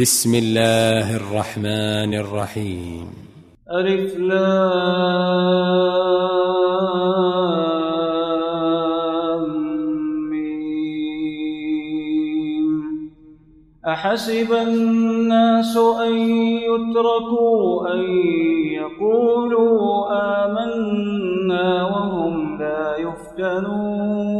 بسم الله الرحمن الرحيم. ألف لام أحسب الناس أن يتركوا أن يقولوا آمنا وهم لا يفتنون.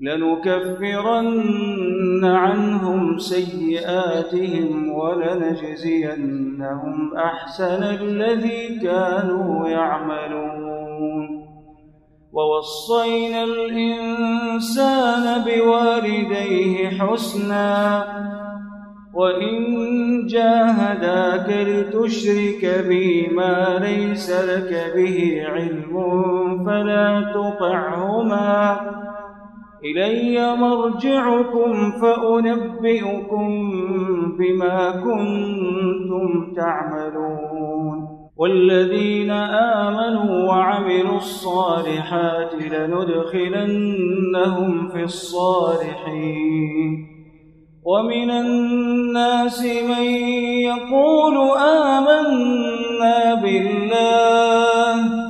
لنكفرن عنهم سيئاتهم ولنجزينهم أحسن الذي كانوا يعملون. ووصينا الإنسان بوالديه حسنا وإن جاهداك لتشرك بي ما ليس لك به علم فلا تطعهما. إلي مرجعكم فأنبئكم بما كنتم تعملون. والذين آمنوا وعملوا الصالحات لندخلنهم في الصالحين. ومن الناس من يقول آمنا بالله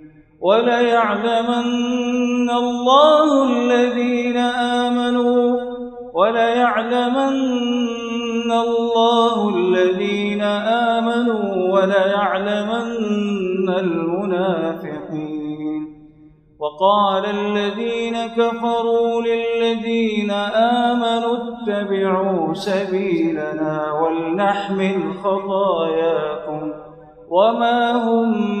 وليعلمن الله الذين آمنوا وليعلمن الله الذين آمنوا وليعلمن المنافقين. وقال الذين كفروا للذين آمنوا اتبعوا سبيلنا ولنحمل خطاياكم وما هم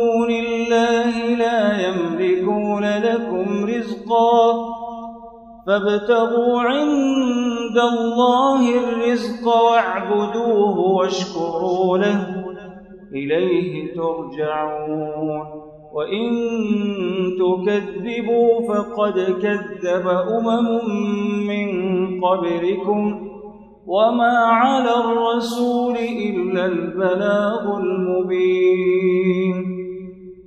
دون الله لا يملكون لكم رزقا فابتغوا عند الله الرزق واعبدوه واشكروا له. إليه ترجعون. وإن تكذبوا فقد كذب أمم من قبلكم. وما على الرسول إلا البلاغ المبين.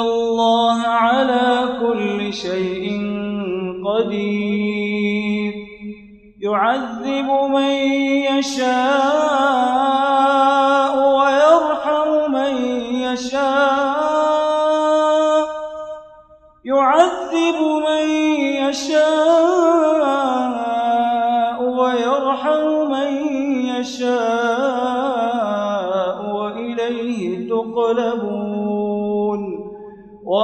الله على كل شيء قدير. يعذب من يشاء ويرحم من يشاء. يعذب من يشاء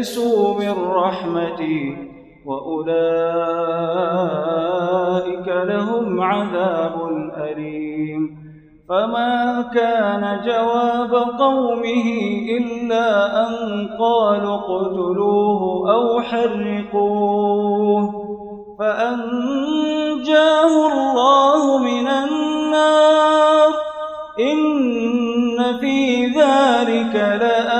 يئسوا من رحمتي وأولئك لهم عذاب أليم. فما كان جواب قومه إلا أن قالوا اقتلوه أو حرقوه. فأنجاه الله من النار. إن في ذلك لآيات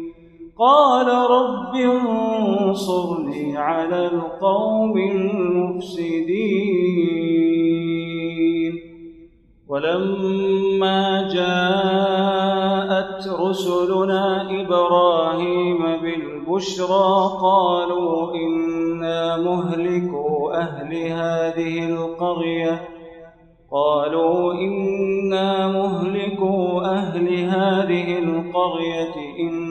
قال رب انصرني على القوم المفسدين. ولما جاءت رسلنا إبراهيم بالبشرى قالوا إنا مهلكوا أهل هذه القرية. قالوا إنا مهلكوا أهل هذه القرية إن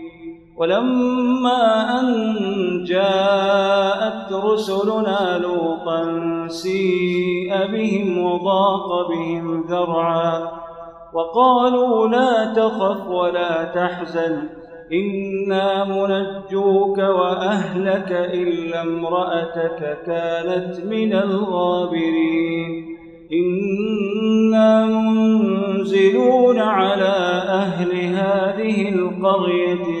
ولما أن جاءت رسلنا لوطا سيء بهم وضاق بهم ذرعا وقالوا لا تخف ولا تحزن إنا منجوك وأهلك إلا امرأتك كانت من الغابرين. إنا منزلون على أهل هذه القرية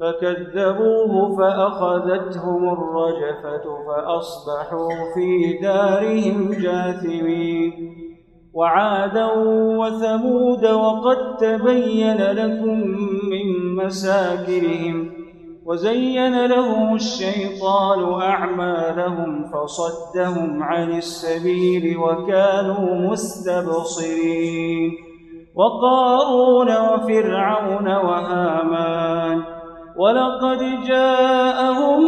فكذبوه فأخذتهم الرجفة فأصبحوا في دارهم جاثمين. وعادا وثمود وقد تبين لكم من مساكنهم وزين لهم الشيطان أعمالهم فصدهم عن السبيل وكانوا مستبصرين. وقارون وفرعون وهامان ولقد جاءهم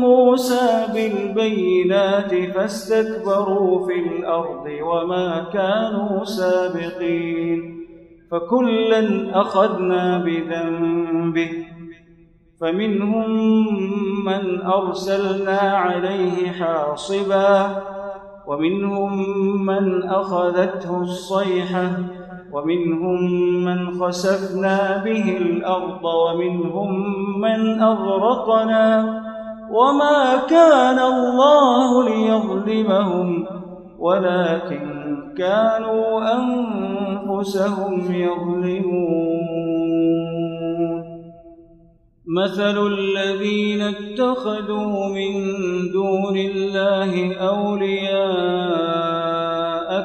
موسى بالبينات فاستكبروا في الأرض وما كانوا سابقين فكلا أخذنا بذنبه فمنهم من أرسلنا عليه حاصبا ومنهم من أخذته الصيحة ومنهم من خسفنا به الأرض ومنهم من أغرقنا وما كان الله ليظلمهم ولكن كانوا أنفسهم يظلمون. مثل الذين اتخذوا من دون الله أولياء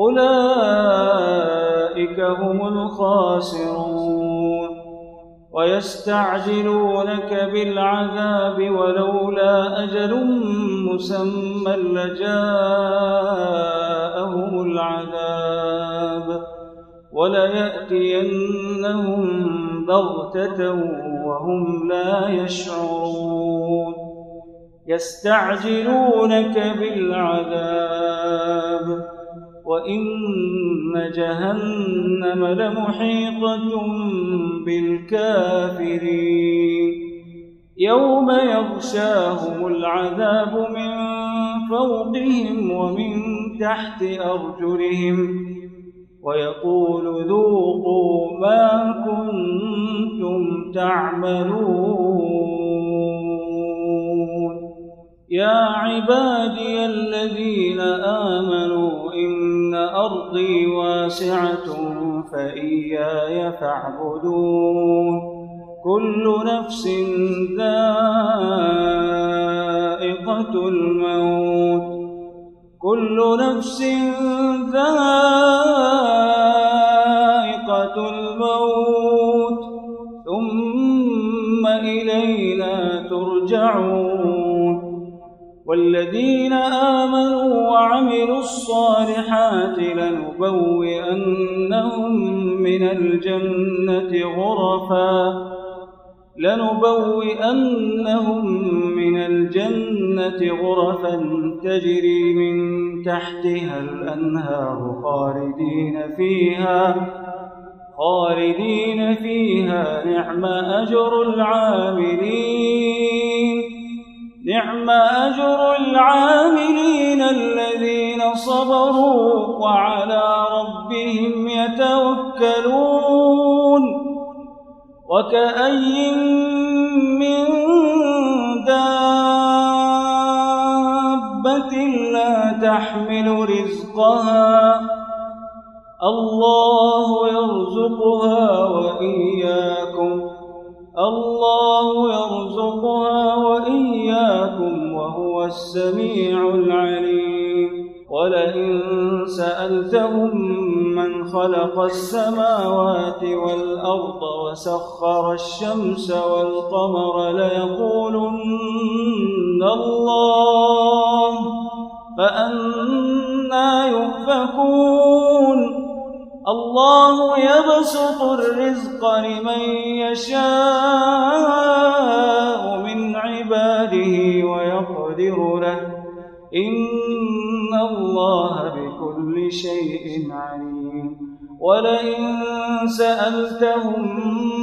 أولئك هم الخاسرون ويستعجلونك بالعذاب ولولا أجل مسمى لجاءهم العذاب وليأتينهم بغتة وهم لا يشعرون يستعجلونك بالعذاب وإن جهنم لمحيطة بالكافرين. يوم يغشاهم العذاب من فوقهم ومن تحت أرجلهم ويقول ذوقوا ما كنتم تعملون. يا عبادي الذين آمنوا أرضي واسعة فإياي فاعبدون. كل نفس ذائقة الموت. كل نفس ذائقة الموت. ثم إلينا ترجعون. والذين آمنوا وعملوا الصالحات لنبوئنهم من الجنة غرفاً لنبوئنهم من الجنة غرفا تجري من تحتها الأنهار خالدين فيها خالدين فيها نعم أجر العاملين. نعم أجر العاملين الذين صبروا وعلى ربهم يتوكلون. وكأي من دابة لا تحمل رزقها. الله يرزقها وإياكم. الله السميع العليم. ولئن سألتهم من خلق السماوات والأرض وسخر الشمس والقمر ليقولن الله فأنا يؤفكون. الله يبسط الرزق لمن يشاء. سألتهم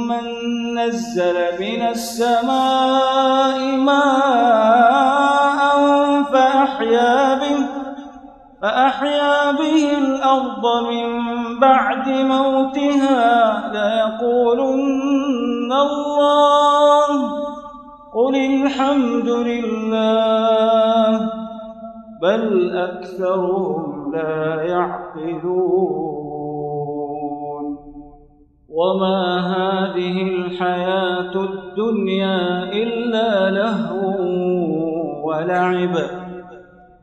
من نزل من السماء ماء فأحيا به فأحيا به الأرض من بعد موتها. ليقولن الله قل الحمد لله بل أكثرهم لا يعقلون. وما هذه الحياة الدنيا إلا لهو ولعب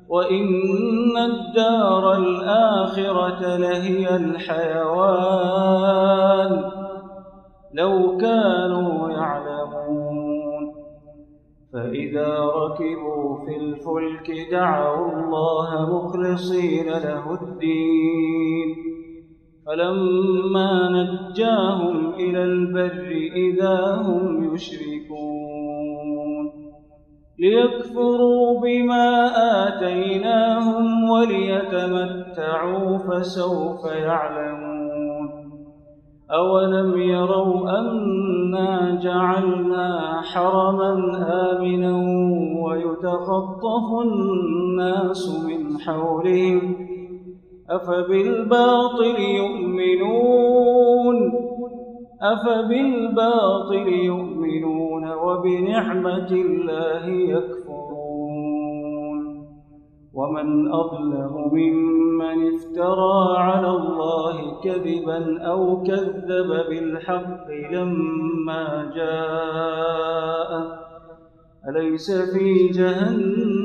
وإن الدار الآخرة لهي الحيوان لو كانوا يعلمون فإذا ركبوا في الفلك دعوا الله مخلصين له الدين فلما نجاهم إلى البر إذا هم يشركون ليكفروا بما آتيناهم وليتمتعوا فسوف يعلمون أولم يروا أنا جعلنا حرما آمنا ويتخطف الناس من حولهم أفبالباطل يؤمنون؟ أفبالباطل يؤمنون وبنعمة الله يكفرون. ومن أظلم ممن افترى على الله كذبا أو كذب بالحق لما جاء أليس في جهنم